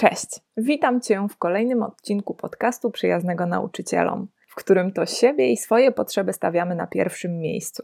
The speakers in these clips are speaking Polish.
Cześć, witam Cię w kolejnym odcinku podcastu Przyjaznego Nauczycielom, w którym to siebie i swoje potrzeby stawiamy na pierwszym miejscu.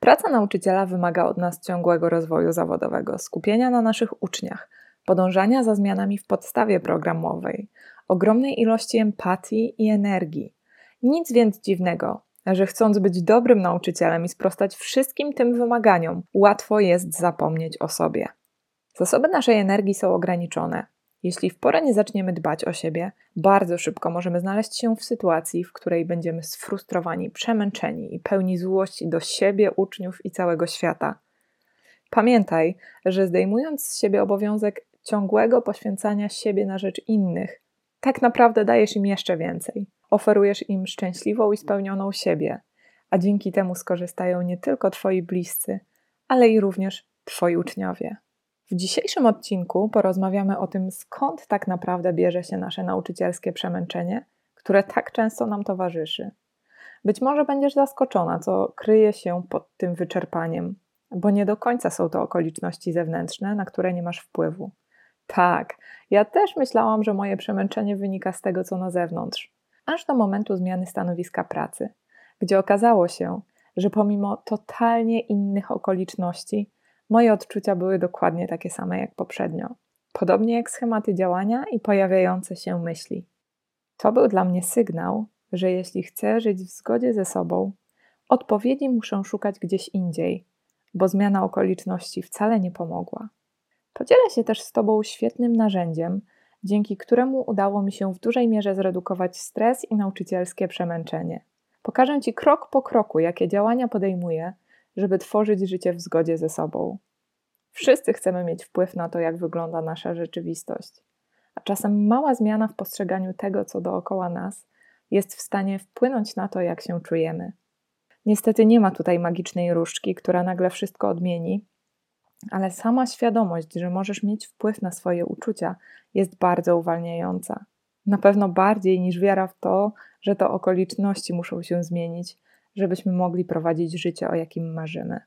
Praca nauczyciela wymaga od nas ciągłego rozwoju zawodowego, skupienia na naszych uczniach, podążania za zmianami w podstawie programowej, ogromnej ilości empatii i energii. Nic więc dziwnego, że chcąc być dobrym nauczycielem i sprostać wszystkim tym wymaganiom, łatwo jest zapomnieć o sobie. Zasoby naszej energii są ograniczone. Jeśli w porę nie zaczniemy dbać o siebie, bardzo szybko możemy znaleźć się w sytuacji, w której będziemy sfrustrowani, przemęczeni i pełni złości do siebie, uczniów i całego świata. Pamiętaj, że zdejmując z siebie obowiązek ciągłego poświęcania siebie na rzecz innych, tak naprawdę dajesz im jeszcze więcej. Oferujesz im szczęśliwą i spełnioną siebie, a dzięki temu skorzystają nie tylko Twoi bliscy, ale i również Twoi uczniowie. W dzisiejszym odcinku porozmawiamy o tym, skąd tak naprawdę bierze się nasze nauczycielskie przemęczenie, które tak często nam towarzyszy. Być może będziesz zaskoczona, co kryje się pod tym wyczerpaniem, bo nie do końca są to okoliczności zewnętrzne, na które nie masz wpływu. Tak, ja też myślałam, że moje przemęczenie wynika z tego, co na zewnątrz, aż do momentu zmiany stanowiska pracy, gdzie okazało się, że pomimo totalnie innych okoliczności, moje odczucia były dokładnie takie same jak poprzednio. Podobnie jak schematy działania i pojawiające się myśli. To był dla mnie sygnał, że jeśli chcę żyć w zgodzie ze sobą, odpowiedzi muszę szukać gdzieś indziej, bo zmiana okoliczności wcale nie pomogła. Podzielę się też z Tobą świetnym narzędziem, dzięki któremu udało mi się w dużej mierze zredukować stres i nauczycielskie przemęczenie. Pokażę Ci krok po kroku, jakie działania podejmuję, żeby tworzyć życie w zgodzie ze sobą. Wszyscy chcemy mieć wpływ na to, jak wygląda nasza rzeczywistość, a czasem mała zmiana w postrzeganiu tego, co dookoła nas, jest w stanie wpłynąć na to, jak się czujemy. Niestety nie ma tutaj magicznej różdżki, która nagle wszystko odmieni, ale sama świadomość, że możesz mieć wpływ na swoje uczucia, jest bardzo uwalniająca. Na pewno bardziej niż wiara w to, że to okoliczności muszą się zmienić, żebyśmy mogli prowadzić życie, o jakim marzymy.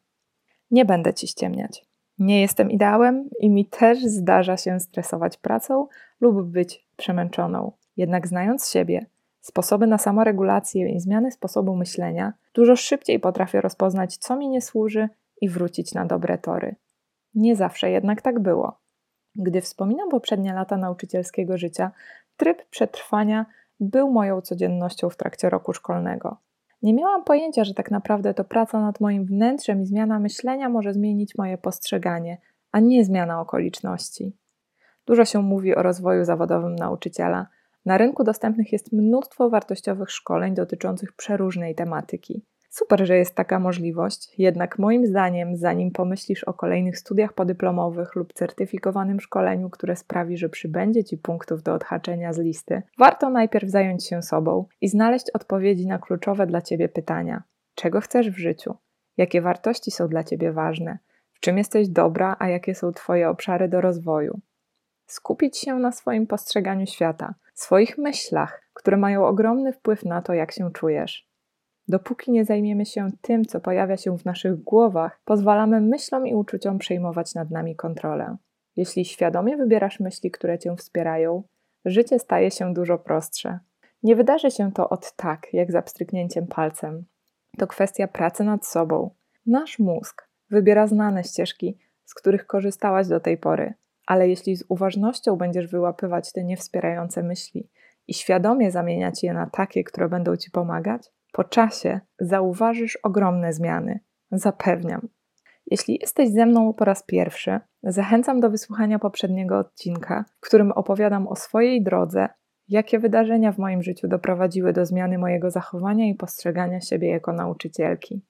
Nie będę ci ściemniać. Nie jestem ideałem i mi też zdarza się stresować pracą lub być przemęczoną. Jednak znając siebie, sposoby na samoregulację i zmiany sposobu myślenia, dużo szybciej potrafię rozpoznać, co mi nie służy i wrócić na dobre tory. Nie zawsze jednak tak było. Gdy wspominam poprzednie lata nauczycielskiego życia, tryb przetrwania był moją codziennością w trakcie roku szkolnego. Nie miałam pojęcia, że tak naprawdę to praca nad moim wnętrzem i zmiana myślenia może zmienić moje postrzeganie, a nie zmiana okoliczności. Dużo się mówi o rozwoju zawodowym nauczyciela. Na rynku dostępnych jest mnóstwo wartościowych szkoleń dotyczących przeróżnej tematyki. Super, że jest taka możliwość, jednak moim zdaniem, zanim pomyślisz o kolejnych studiach podyplomowych lub certyfikowanym szkoleniu, które sprawi, że przybędzie ci punktów do odhaczenia z listy, warto najpierw zająć się sobą i znaleźć odpowiedzi na kluczowe dla ciebie pytania: czego chcesz w życiu? Jakie wartości są dla ciebie ważne? W czym jesteś dobra, a jakie są twoje obszary do rozwoju? Skupić się na swoim postrzeganiu świata, swoich myślach, które mają ogromny wpływ na to, jak się czujesz. Dopóki nie zajmiemy się tym, co pojawia się w naszych głowach, pozwalamy myślom i uczuciom przejmować nad nami kontrolę. Jeśli świadomie wybierasz myśli, które cię wspierają, życie staje się dużo prostsze. Nie wydarzy się to od tak, jak za pstryknięciem palcem. To kwestia pracy nad sobą. Nasz mózg wybiera znane ścieżki, z których korzystałaś do tej pory, ale jeśli z uważnością będziesz wyłapywać te niewspierające myśli i świadomie zamieniać je na takie, które będą ci pomagać, po czasie zauważysz ogromne zmiany. Zapewniam. Jeśli jesteś ze mną po raz pierwszy, zachęcam do wysłuchania poprzedniego odcinka, w którym opowiadam o swojej drodze, jakie wydarzenia w moim życiu doprowadziły do zmiany mojego zachowania i postrzegania siebie jako nauczycielki.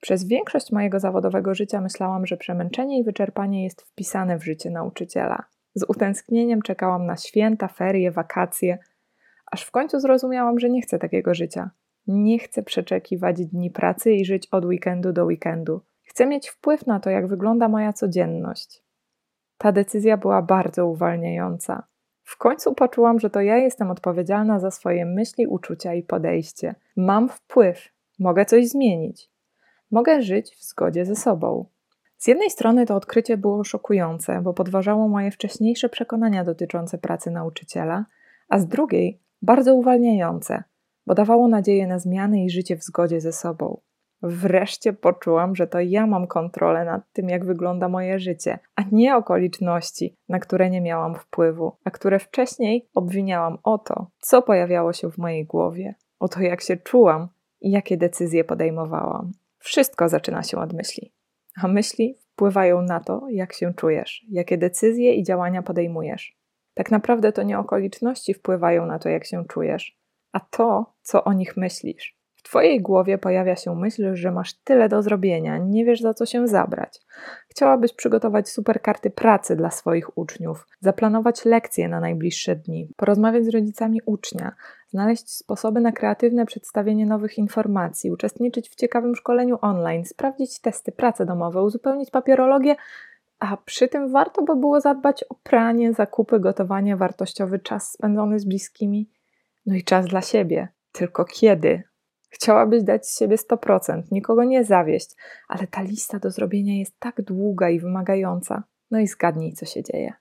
Przez większość mojego zawodowego życia myślałam, że przemęczenie i wyczerpanie jest wpisane w życie nauczyciela. Z utęsknieniem czekałam na święta, ferie, wakacje, aż w końcu zrozumiałam, że nie chcę takiego życia. Nie chcę przeczekiwać dni pracy i żyć od weekendu do weekendu. Chcę mieć wpływ na to, jak wygląda moja codzienność. Ta decyzja była bardzo uwalniająca. W końcu poczułam, że to ja jestem odpowiedzialna za swoje myśli, uczucia i podejście. Mam wpływ, mogę coś zmienić. Mogę żyć w zgodzie ze sobą. Z jednej strony to odkrycie było szokujące, bo podważało moje wcześniejsze przekonania dotyczące pracy nauczyciela, a z drugiej bardzo uwalniające, bo dawało nadzieję na zmiany i życie w zgodzie ze sobą. Wreszcie poczułam, że to ja mam kontrolę nad tym, jak wygląda moje życie, a nie okoliczności, na które nie miałam wpływu, a które wcześniej obwiniałam o to, co pojawiało się w mojej głowie, o to, jak się czułam i jakie decyzje podejmowałam. Wszystko zaczyna się od myśli, a myśli wpływają na to, jak się czujesz, jakie decyzje i działania podejmujesz. Tak naprawdę to nie okoliczności wpływają na to, jak się czujesz, a to, co o nich myślisz. W Twojej głowie pojawia się myśl, że masz tyle do zrobienia, nie wiesz za co się zabrać. Chciałabyś przygotować super karty pracy dla swoich uczniów, zaplanować lekcje na najbliższe dni, porozmawiać z rodzicami ucznia, znaleźć sposoby na kreatywne przedstawienie nowych informacji, uczestniczyć w ciekawym szkoleniu online, sprawdzić testy, prace domowe, uzupełnić papierologię, a przy tym warto by było zadbać o pranie, zakupy, gotowanie, wartościowy czas spędzony z bliskimi, no i czas dla siebie. Tylko kiedy? Chciałabyś dać z siebie 100%, nikogo nie zawieść, ale ta lista do zrobienia jest tak długa i wymagająca. No i zgadnij, co się dzieje.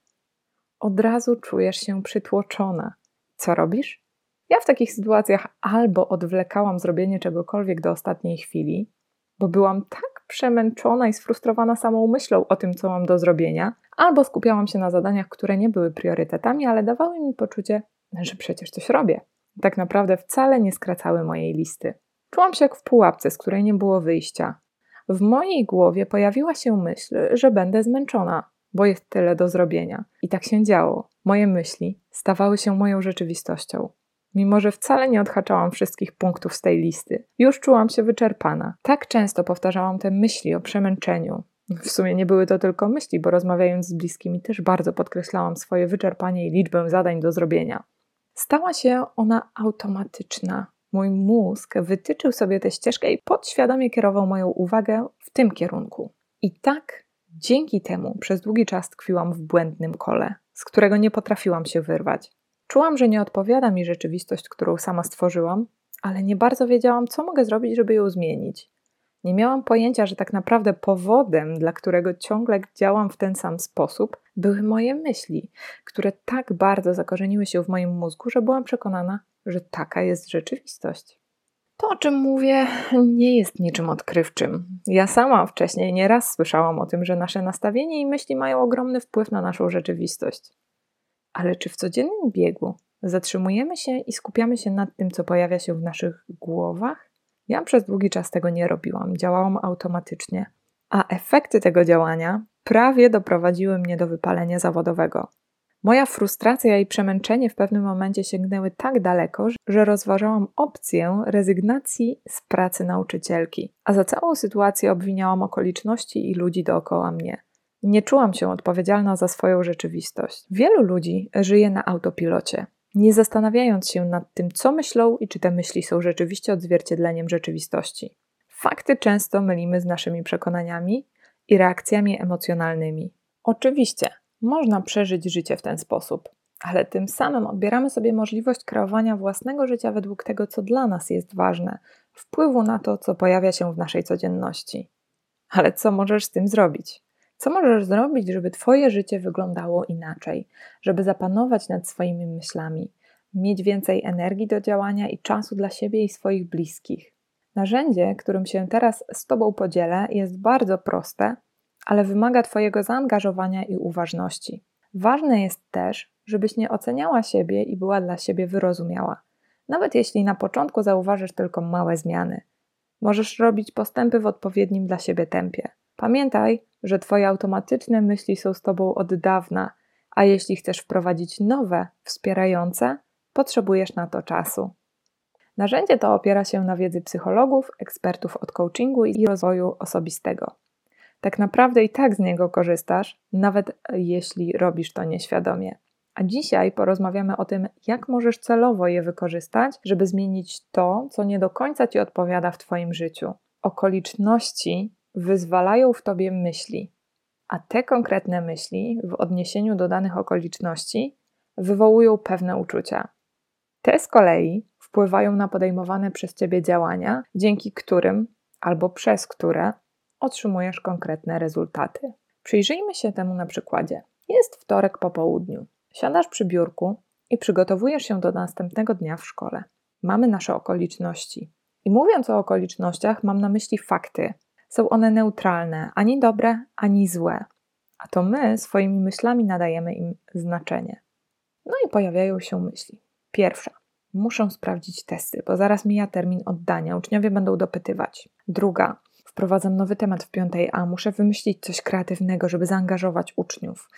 Od razu czujesz się przytłoczona. Co robisz? Ja w takich sytuacjach albo odwlekałam zrobienie czegokolwiek do ostatniej chwili, bo byłam tak przemęczona i sfrustrowana samą myślą o tym, co mam do zrobienia, albo skupiałam się na zadaniach, które nie były priorytetami, ale dawały mi poczucie, że przecież coś robię tak naprawdę wcale nie skracały mojej listy. Czułam się jak w pułapce, z której nie było wyjścia. W mojej głowie pojawiła się myśl, że będę zmęczona, bo jest tyle do zrobienia. I tak się działo. Moje myśli stawały się moją rzeczywistością. Mimo, że wcale nie odhaczałam wszystkich punktów z tej listy, już czułam się wyczerpana. Tak często powtarzałam te myśli o przemęczeniu. W sumie nie były to tylko myśli, bo rozmawiając z bliskimi też bardzo podkreślałam swoje wyczerpanie i liczbę zadań do zrobienia. Stała się ona automatyczna. Mój mózg wytyczył sobie tę ścieżkę i podświadomie kierował moją uwagę w tym kierunku. I tak dzięki temu przez długi czas tkwiłam w błędnym kole, z którego nie potrafiłam się wyrwać. Czułam, że nie odpowiada mi rzeczywistość, którą sama stworzyłam, ale nie bardzo wiedziałam, co mogę zrobić, żeby ją zmienić. Nie miałam pojęcia, że tak naprawdę powodem, dla którego ciągle działam w ten sam sposób, były moje myśli, które tak bardzo zakorzeniły się w moim mózgu, że byłam przekonana, że taka jest rzeczywistość. To, o czym mówię, nie jest niczym odkrywczym. Ja sama wcześniej nieraz słyszałam o tym, że nasze nastawienie i myśli mają ogromny wpływ na naszą rzeczywistość. Ale czy w codziennym biegu zatrzymujemy się i skupiamy się nad tym, co pojawia się w naszych głowach? Ja przez długi czas tego nie robiłam, działałam automatycznie, a efekty tego działania prawie doprowadziły mnie do wypalenia zawodowego. Moja frustracja i przemęczenie w pewnym momencie sięgnęły tak daleko, że rozważałam opcję rezygnacji z pracy nauczycielki, a za całą sytuację obwiniałam okoliczności i ludzi dookoła mnie. Nie czułam się odpowiedzialna za swoją rzeczywistość. Wielu ludzi żyje na autopilocie nie zastanawiając się nad tym, co myślą i czy te myśli są rzeczywiście odzwierciedleniem rzeczywistości. Fakty często mylimy z naszymi przekonaniami i reakcjami emocjonalnymi. Oczywiście, można przeżyć życie w ten sposób, ale tym samym odbieramy sobie możliwość kreowania własnego życia według tego, co dla nas jest ważne, wpływu na to, co pojawia się w naszej codzienności. Ale co możesz z tym zrobić? Co możesz zrobić, żeby Twoje życie wyglądało inaczej, żeby zapanować nad swoimi myślami, mieć więcej energii do działania i czasu dla siebie i swoich bliskich? Narzędzie, którym się teraz z Tobą podzielę, jest bardzo proste, ale wymaga Twojego zaangażowania i uważności. Ważne jest też, żebyś nie oceniała siebie i była dla siebie wyrozumiała, nawet jeśli na początku zauważysz tylko małe zmiany. Możesz robić postępy w odpowiednim dla siebie tempie. Pamiętaj, że Twoje automatyczne myśli są z Tobą od dawna, a jeśli chcesz wprowadzić nowe, wspierające, potrzebujesz na to czasu. Narzędzie to opiera się na wiedzy psychologów, ekspertów od coachingu i rozwoju osobistego. Tak naprawdę i tak z niego korzystasz, nawet jeśli robisz to nieświadomie. A dzisiaj porozmawiamy o tym, jak możesz celowo je wykorzystać, żeby zmienić to, co nie do końca ci odpowiada w Twoim życiu. Okoliczności wyzwalają w tobie myśli, a te konkretne myśli w odniesieniu do danych okoliczności wywołują pewne uczucia. Te z kolei wpływają na podejmowane przez ciebie działania, dzięki którym albo przez które otrzymujesz konkretne rezultaty. Przyjrzyjmy się temu na przykładzie. Jest wtorek po południu. Siadasz przy biurku i przygotowujesz się do następnego dnia w szkole. Mamy nasze okoliczności. I mówiąc o okolicznościach, mam na myśli fakty. Są one neutralne, ani dobre, ani złe. A to my swoimi myślami nadajemy im znaczenie. No i pojawiają się myśli. Pierwsza. Muszę sprawdzić testy, bo zaraz mija termin oddania. Uczniowie będą dopytywać. Druga. Wprowadzam nowy temat w piątej A. Muszę wymyślić coś kreatywnego, żeby zaangażować uczniów.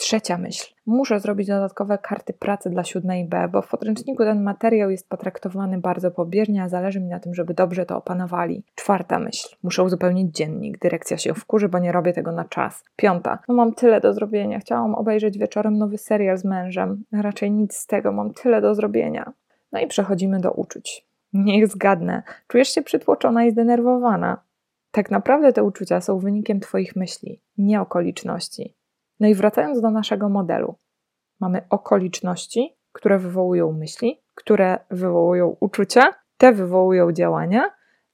Trzecia myśl. Muszę zrobić dodatkowe karty pracy dla siódmej B, bo w podręczniku ten materiał jest potraktowany bardzo pobieżnie, a zależy mi na tym, żeby dobrze to opanowali. Czwarta myśl. Muszę uzupełnić dziennik. Dyrekcja się wkurzy, bo nie robię tego na czas. Piąta. No mam tyle do zrobienia. Chciałam obejrzeć wieczorem nowy serial z mężem. Raczej nic z tego. Mam tyle do zrobienia. No i przechodzimy do uczuć. Niech zgadnę. Czujesz się przytłoczona i zdenerwowana. Tak naprawdę te uczucia są wynikiem Twoich myśli, nie okoliczności. No i wracając do naszego modelu, mamy okoliczności, które wywołują myśli, które wywołują uczucia, te wywołują działania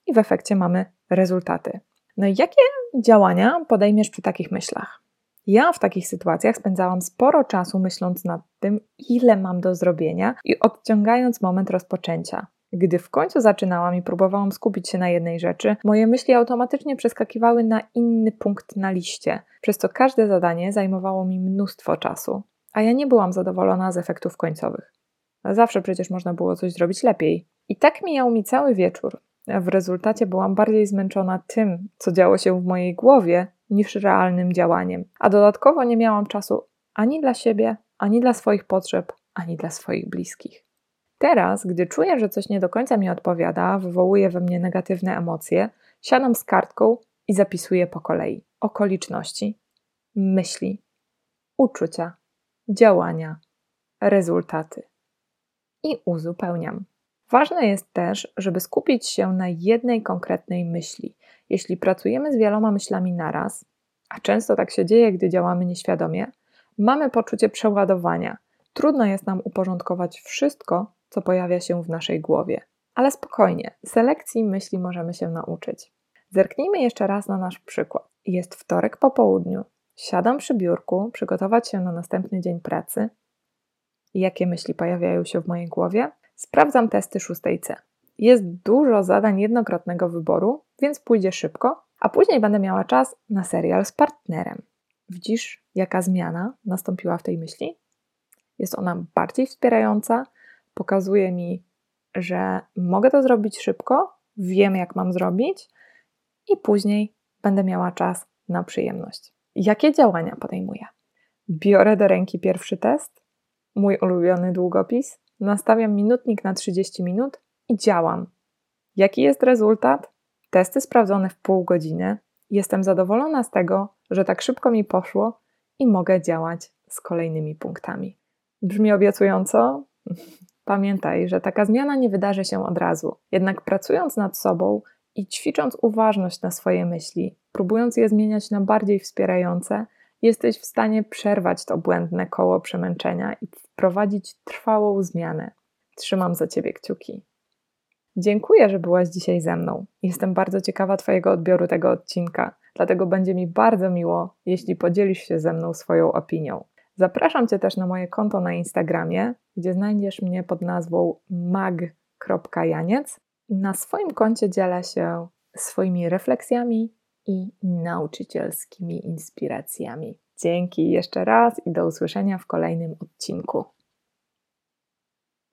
i w efekcie mamy rezultaty. No i jakie działania podejmiesz przy takich myślach? Ja w takich sytuacjach spędzałam sporo czasu myśląc nad tym, ile mam do zrobienia i odciągając moment rozpoczęcia. Gdy w końcu zaczynałam i próbowałam skupić się na jednej rzeczy, moje myśli automatycznie przeskakiwały na inny punkt na liście, przez co każde zadanie zajmowało mi mnóstwo czasu, a ja nie byłam zadowolona z efektów końcowych. Zawsze przecież można było coś zrobić lepiej. I tak mijał mi cały wieczór. W rezultacie byłam bardziej zmęczona tym, co działo się w mojej głowie, niż realnym działaniem. A dodatkowo nie miałam czasu ani dla siebie, ani dla swoich potrzeb, ani dla swoich bliskich. Teraz, gdy czuję, że coś nie do końca mi odpowiada, wywołuje we mnie negatywne emocje, siadam z kartką i zapisuję po kolei okoliczności, myśli, uczucia, działania, rezultaty i uzupełniam. Ważne jest też, żeby skupić się na jednej konkretnej myśli. Jeśli pracujemy z wieloma myślami naraz, a często tak się dzieje, gdy działamy nieświadomie, mamy poczucie przeładowania. Trudno jest nam uporządkować wszystko, co pojawia się w naszej głowie. Ale spokojnie, selekcji myśli możemy się nauczyć. Zerknijmy jeszcze raz na nasz przykład. Jest wtorek po południu. Siadam przy biurku, przygotować się na następny dzień pracy. Jakie myśli pojawiają się w mojej głowie? Sprawdzam testy 6C. Jest dużo zadań jednokrotnego wyboru, więc pójdzie szybko, a później będę miała czas na serial z partnerem. Widzisz, jaka zmiana nastąpiła w tej myśli? Jest ona bardziej wspierająca, pokazuje mi, że mogę to zrobić szybko, wiem jak mam zrobić i później będę miała czas na przyjemność. Jakie działania podejmuję? Biorę do ręki pierwszy test, mój ulubiony długopis, nastawiam minutnik na 30 minut i działam. Jaki jest rezultat? Testy sprawdzone w pół godziny. Jestem zadowolona z tego, że tak szybko mi poszło i mogę działać z kolejnymi punktami. Brzmi obiecująco? Pamiętaj, że taka zmiana nie wydarzy się od razu. Jednak pracując nad sobą i ćwicząc uważność na swoje myśli, próbując je zmieniać na bardziej wspierające, jesteś w stanie przerwać to błędne koło przemęczenia i wprowadzić trwałą zmianę. Trzymam za Ciebie kciuki. Dziękuję, że byłaś dzisiaj ze mną. Jestem bardzo ciekawa Twojego odbioru tego odcinka, dlatego będzie mi bardzo miło, jeśli podzielisz się ze mną swoją opinią. Zapraszam Cię też na moje konto na Instagramie, gdzie znajdziesz mnie pod nazwą mag.janiec. Na swoim koncie dzielę się swoimi refleksjami i nauczycielskimi inspiracjami. Dzięki jeszcze raz i do usłyszenia w kolejnym odcinku.